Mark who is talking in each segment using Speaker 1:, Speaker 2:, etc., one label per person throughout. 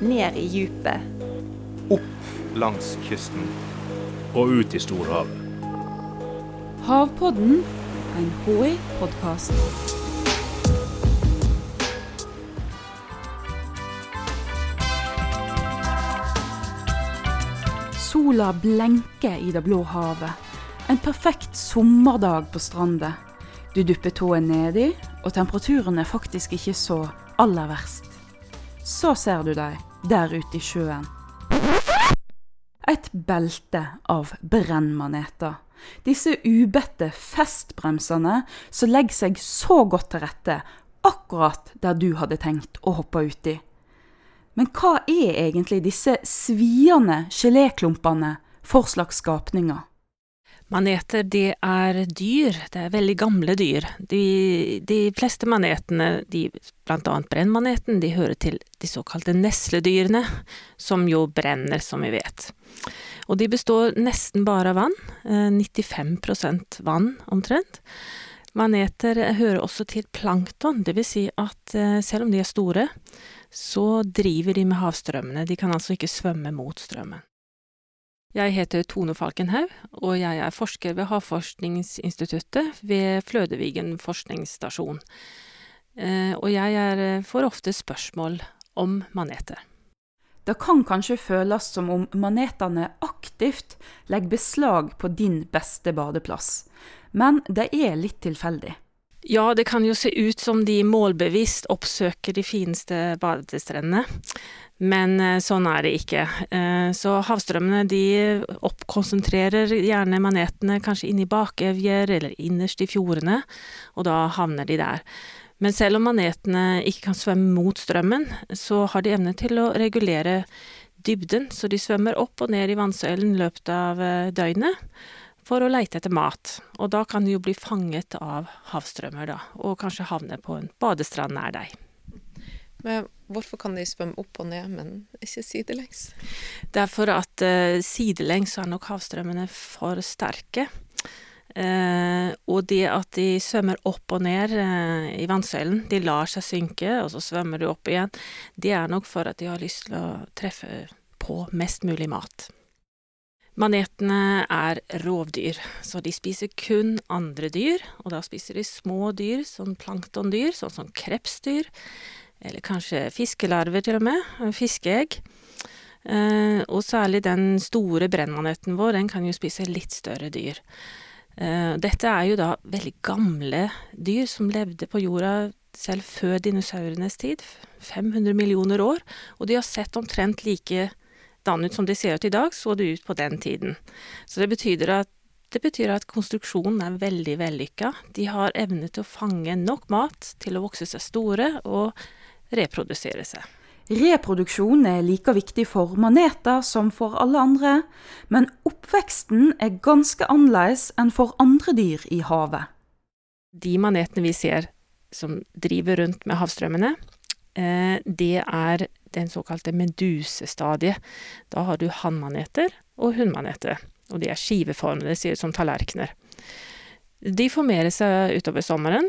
Speaker 1: ned i djupet.
Speaker 2: Opp langs kysten.
Speaker 3: Og ut i storhavet.
Speaker 4: Havpodden, en HI-podkast. Sola blenker i det blå havet. En perfekt sommerdag på stranda. Du dupper tåen nedi, og temperaturen er faktisk ikke så aller verst. Så ser du dem der ute i sjøen. Et belte av brennmaneter. Disse ubedte festbremsene som legger seg så godt til rette akkurat der du hadde tenkt å hoppe uti. Men hva er egentlig disse sviende geléklumpene for slags skapninger?
Speaker 5: Maneter det er dyr, det er veldig gamle dyr. De, de fleste manetene, de, blant annet brennmaneten, de hører til de såkalte nesledyrene, som jo brenner, som vi vet. Og de består nesten bare av vann, 95% vann omtrent. Maneter hører også til plankton, vil si at selv om de er store, så driver de med havstrømmene, de kan altså ikke svømme mot strømmen. Jeg heter Tone Falkenhaug, og jeg er forsker ved Havforskningsinstituttet ved Flødevigen forskningsstasjon. Og jeg er, får ofte spørsmål om maneter.
Speaker 4: Det kan kanskje føles som om manetene aktivt legger beslag på din beste badeplass, men det er litt tilfeldig.
Speaker 5: Ja, det kan jo se ut som de målbevisst oppsøker de fineste badestrendene. Men sånn er det ikke. Så havstrømmene de oppkonsentrerer gjerne manetene kanskje inni bakevjer eller innerst i fjordene, og da havner de der. Men selv om manetene ikke kan svømme mot strømmen, så har de evne til å regulere dybden, så de svømmer opp og ned i vannsøylen løpet av døgnet for å leite etter mat. Og da kan de jo bli fanget av havstrømmer, da, og kanskje havne på en badestrand nær deg.
Speaker 6: Men hvorfor kan de svømme opp og ned, men ikke sidelengs?
Speaker 5: Det er for at uh, sidelengs er nok havstrømmene for sterke. Uh, og det at de svømmer opp og ned uh, i vannsøylen, de lar seg synke, og så svømmer de opp igjen, det er nok for at de har lyst til å treffe på mest mulig mat. Manetene er rovdyr, så de spiser kun andre dyr, og da spiser de små dyr, sånn planktondyr, sånn som krepsdyr, eller kanskje fiskelarver til og med, fiskeegg. Eh, og særlig den store brennmaneten vår, den kan jo spise litt større dyr. Eh, dette er jo da veldig gamle dyr som levde på jorda selv før dinosaurenes tid, 500 millioner år, og de har sett omtrent like ut som de ser ut i dag, så det ut på den tiden. Så det betyr at, det betyr at konstruksjonen er veldig vellykka. De har evne til å fange nok mat til å vokse seg store og reprodusere seg.
Speaker 4: Reproduksjon er like viktig for maneter som for alle andre, men oppveksten er ganske annerledes enn for andre dyr i havet.
Speaker 5: De manetene vi ser som driver rundt med havstrømmene, det er den såkalte medusestadiet. Da har du hannmaneter og hunnmaneter, og de er skiveformede, ser ut som tallerkener. De formerer seg utover sommeren,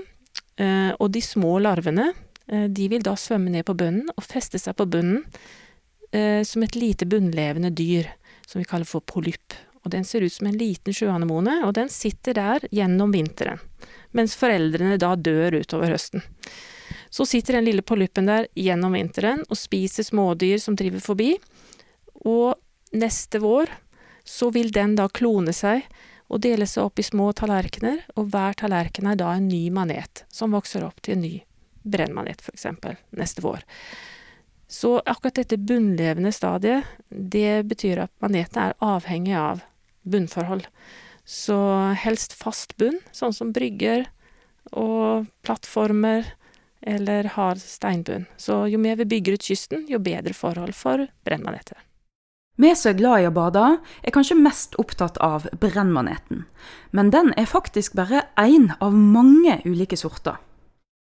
Speaker 5: og de små larvene, de vil da svømme ned på bunnen og feste seg på bunnen som et lite bunnlevende dyr, som vi kaller for polypp. Og den ser ut som en liten sjøanemone, og den sitter der gjennom vinteren, mens foreldrene da dør utover høsten. Så sitter den lille polyppen der gjennom vinteren og spiser smådyr som driver forbi, og neste vår så vil den da klone seg og dele seg opp i små tallerkener, og hver tallerken er da en ny manet som vokser opp til en ny brennmanet, for eksempel, neste vår. Så akkurat dette bunnlevende stadiet, det betyr at manetene er avhengig av bunnforhold. Så helst fast bunn, sånn som brygger og plattformer, eller hard steinbunn. Så jo mer vi bygger ut kysten, jo bedre forhold for brennmaneter.
Speaker 4: Vi som er glad i å bade, er kanskje mest opptatt av brennmaneten. Men den er faktisk bare én av mange ulike sorter.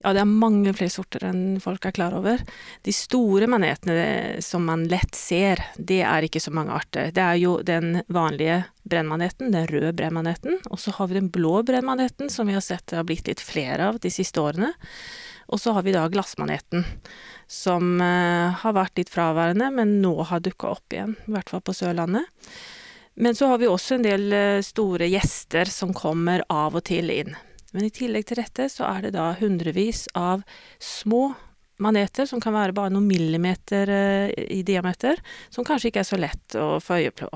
Speaker 5: Ja, det er mange flere sorter enn folk er klar over. De store manetene som man lett ser, det er ikke så mange arter. Det er jo den vanlige brennmaneten, den røde brennmaneten, og så har vi den blå brennmaneten, som vi har sett det har blitt litt flere av de siste årene. Og så har vi da glassmaneten, som eh, har vært litt fraværende, men nå har dukka opp igjen, i hvert fall på Sørlandet. Men så har vi også en del eh, store gjester som kommer av og til inn. Men i tillegg til dette så er det da hundrevis av små maneter, som kan være bare noen millimeter eh, i diameter, som kanskje ikke er så lett å få øye på.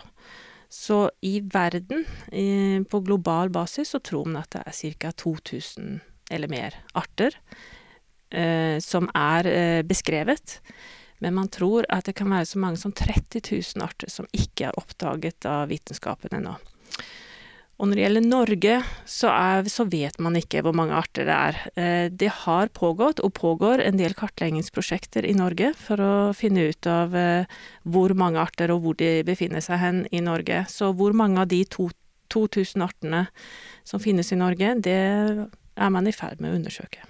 Speaker 5: Så i verden, på global basis, så tror man at det er ca. 2000 eller mer arter eh, som er eh, beskrevet. Men man tror at det kan være så mange som 30 000 arter som ikke er oppdaget av vitenskapen ennå. Og når det gjelder Norge, så, er, så, vet man ikke hvor mange arter det er. Eh, det har pågått, og pågår, en del kartleggingsprosjekter i Norge for å finne ut av eh, hvor mange arter og hvor de befinner seg hen i Norge. Så hvor mange av de to, 2000 artene som finnes i Norge, det er man i ferd med å undersøke.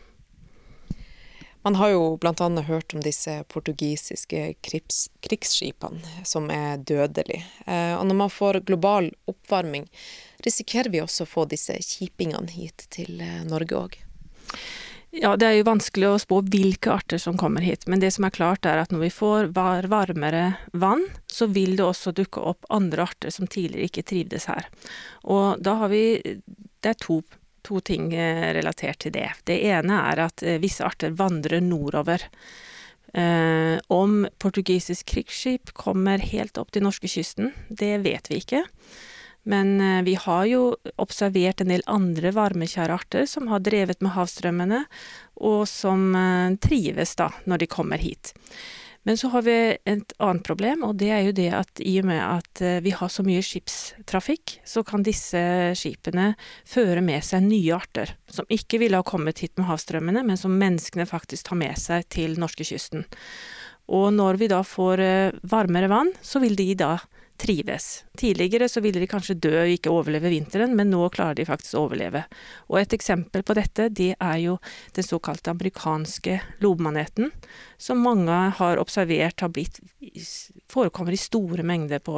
Speaker 6: Man har jo bl.a. hørt om disse portugisiske krigs, krigsskipene som er dødelige. Eh, og når man får global oppvarming, risikerer vi også å få disse kjipingene hit til eh, Norge òg?
Speaker 5: Ja, det er jo vanskelig å spå hvilke arter som kommer hit, men det som er klart er at når vi får var varmere vann, så vil det også dukke opp andre arter som tidligere ikke trivdes her. Og da har vi Det er to, to ting eh, relatert til det. Det ene er at eh, visse arter vandrer nordover. Eh, om portugisisk krigsskip kommer helt opp til norskekysten, det vet vi ikke. Men eh, vi har jo observert en del andre varmekjære som har drevet med havstrømmene, og som eh, trives da når de kommer hit. Men så har vi et annet problem, og det er jo det at i og med at eh, vi har så mye skipstrafikk, så kan disse skipene føre med seg nye arter, som ikke ville ha kommet hit med havstrømmene, men som menneskene faktisk tar med seg til norskekysten. Og når vi da får varmere vann, så vil de da trives. Tidligere så ville de kanskje dø og ikke overleve vinteren, men nå klarer de faktisk å overleve. Og et eksempel på dette, det er jo den såkalte amerikanske lobemaneten, som mange har observert har blitt forekommer i store mengder på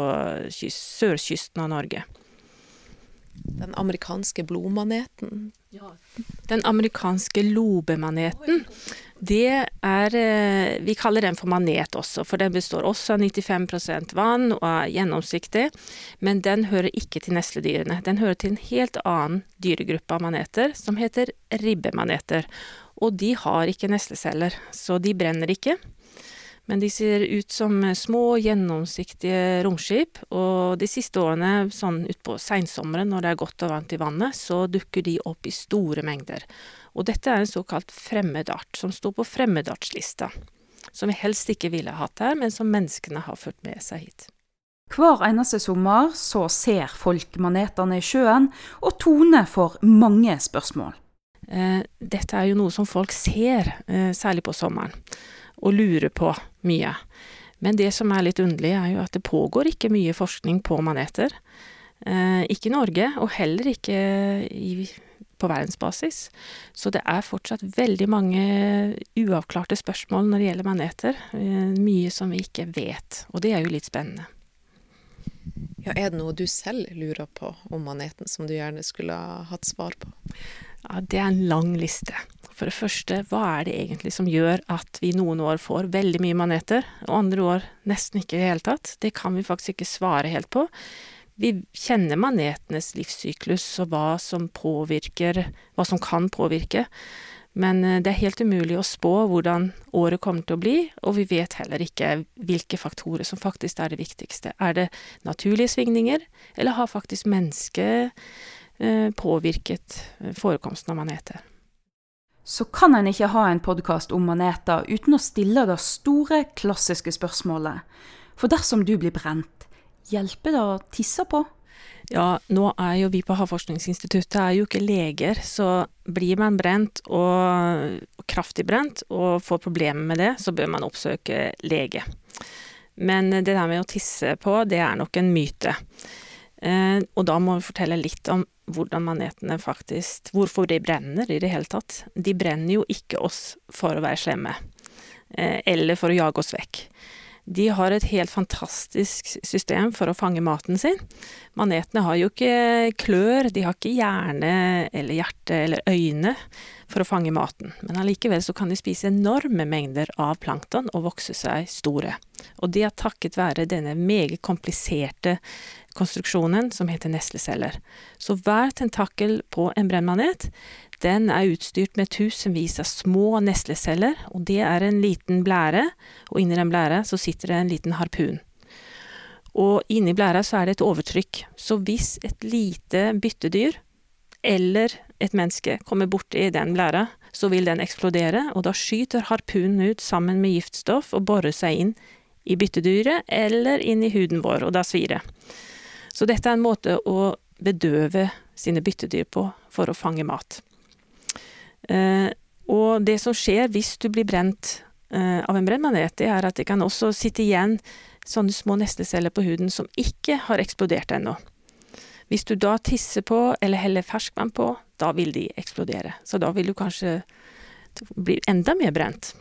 Speaker 5: sørkysten av Norge.
Speaker 6: Den amerikanske blodmaneten?
Speaker 5: Ja. Den amerikanske lobemaneten. Det er eh, Vi kaller den for manet også, for den består også av 95% vann og er gjennomsiktig. Men den hører ikke til nesledyrene. Den hører til en helt annen dyregruppe av maneter, som heter ribbemaneter. Og de har ikke nesleceller, så de brenner ikke. Men de ser ut som små, gjennomsiktige romskip, og de siste årene, sånn utpå seinsommeren når det er godt og varmt i vannet, så dukker de opp i store mengder. Og dette er en såkalt fremmedart, som står på fremmedartslista. Som vi helst ikke ville hatt her, men som menneskene har ført med seg hit.
Speaker 4: Hver eneste sommer så ser folk manetene i sjøen, og Tone får mange spørsmål.
Speaker 5: Eh, dette er jo noe som folk ser, eh, særlig på sommeren og lurer på mye. Men det som er litt underlig, er jo at det pågår ikke mye forskning på maneter. Eh, ikke i Norge, og heller ikke i, på verdensbasis. Så det er fortsatt veldig mange uavklarte spørsmål når det gjelder maneter. Eh, mye som vi ikke vet, og det er jo litt spennende.
Speaker 6: Ja, er det noe du selv lurer på om maneten som du gjerne skulle ha hatt svar på?
Speaker 5: Ja, det er en lang liste. For det første, hva er det egentlig som gjør at vi noen år får veldig mye maneter, og andre år nesten ikke i det hele tatt? Det kan vi faktisk ikke svare helt på. Vi kjenner manetenes livssyklus og hva som påvirker, hva som kan påvirke. Men eh, det er helt umulig å spå hvordan året kommer til å bli, og vi vet heller ikke hvilke faktorer som faktisk er det viktigste. Er det naturlige svingninger, eller har faktisk mennesket eh, påvirket eh, forekomsten av maneter?
Speaker 4: Så kan en ikke ha en podkast om maneter uten å stille det store, klassiske spørsmålet. For dersom du blir brent, hjelper det å tisse på?
Speaker 5: Ja, nå er jo vi på Havforskningsinstituttet er jo ikke leger, så blir man brent og kraftig brent og får problemer med det, så bør man oppsøke lege. Men det der med å tisse på, det er nok en myte. Eh, og da må vi fortelle litt om hvordan manetene faktisk Hvorfor de brenner i det hele tatt. De brenner jo ikke oss for å være slemme, eh, eller for å jage oss vekk. De har et helt fantastisk system for å fange maten sin. Manetene har jo ikke klør, de har ikke hjerne eller hjerte eller øyne for å fange maten, men allikevel så kan de spise enorme mengder av plankton og vokse seg store. Og det er takket være denne meget kompliserte konstruksjonen som heter nesleceller. Så hver tentakel på en brennmanet den er utstyrt med tusenvis av små nesleceller, og det er en liten blære, og inni den blæra så sitter det en liten harpun. Og inni blæra så er det et overtrykk, så hvis et lite byttedyr eller et menneske kommer borti den blæra, så vil den eksplodere, og da skyter harpunen ut sammen med giftstoff og borer seg inn i byttedyret eller inn i huden vår, og da svir det. Så dette er en måte å bedøve sine byttedyr på for å fange mat. Eh, og det som skjer hvis du blir brent eh, av en brennmanet, det er at det kan også sitte igjen sånne små nesteceller på huden som ikke har eksplodert ennå. Hvis du da tisser på eller heller ferskvann på, da vil de eksplodere. Så da vil du kanskje bli enda mer brent.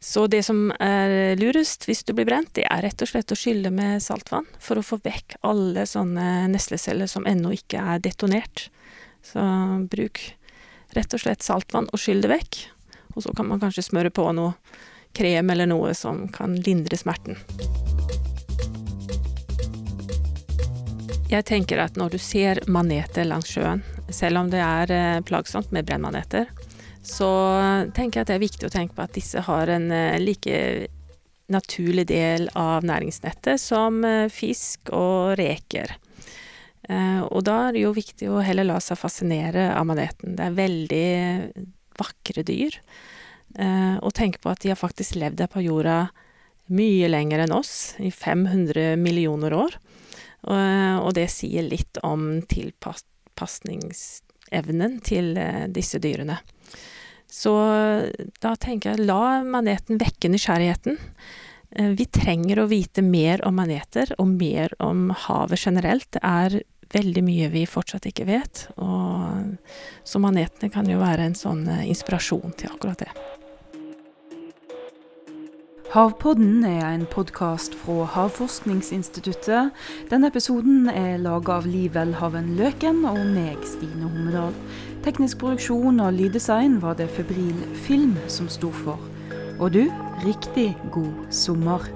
Speaker 5: Så det som er lurest hvis du blir brent, det er rett og slett å skylle med saltvann for å få vekk alle sånne nesleceller som ennå ikke er detonert. Så bruk Rett og slett saltvann og skyll det vekk. Og så kan man kanskje smøre på noe krem eller noe som kan lindre smerten. Jeg tenker at når du ser maneter langs sjøen, selv om det er eh, plagsomt med brennmaneter, så tenker jeg at det er viktig å tenke på at disse har en eh, like naturlig del av næringsnettet som eh, fisk og reker. Og da er det jo viktig å heller la seg fascinere av maneten. Det er veldig vakre dyr. Og tenke på at de har faktisk levd her på jorda mye lenger enn oss, i 500 millioner år. Og det sier litt om tilpasningsevnen til eh, disse dyrene. Så da tenker jeg, la maneten vekke nysgjerrigheten. Vi trenger å vite mer om maneter og mer om havet generelt. Det er veldig mye vi fortsatt ikke vet. Og så manetene kan jo være en sånn eh, inspirasjon til akkurat det.
Speaker 4: Havpodden er en podkast fra Havforskningsinstituttet. Denne episoden er laga av Liv Welhaven Løken og meg, Stine Hommedal. Teknisk produksjon og lyddesign var det Febril Film som sto for. Og du, riktig god sommer.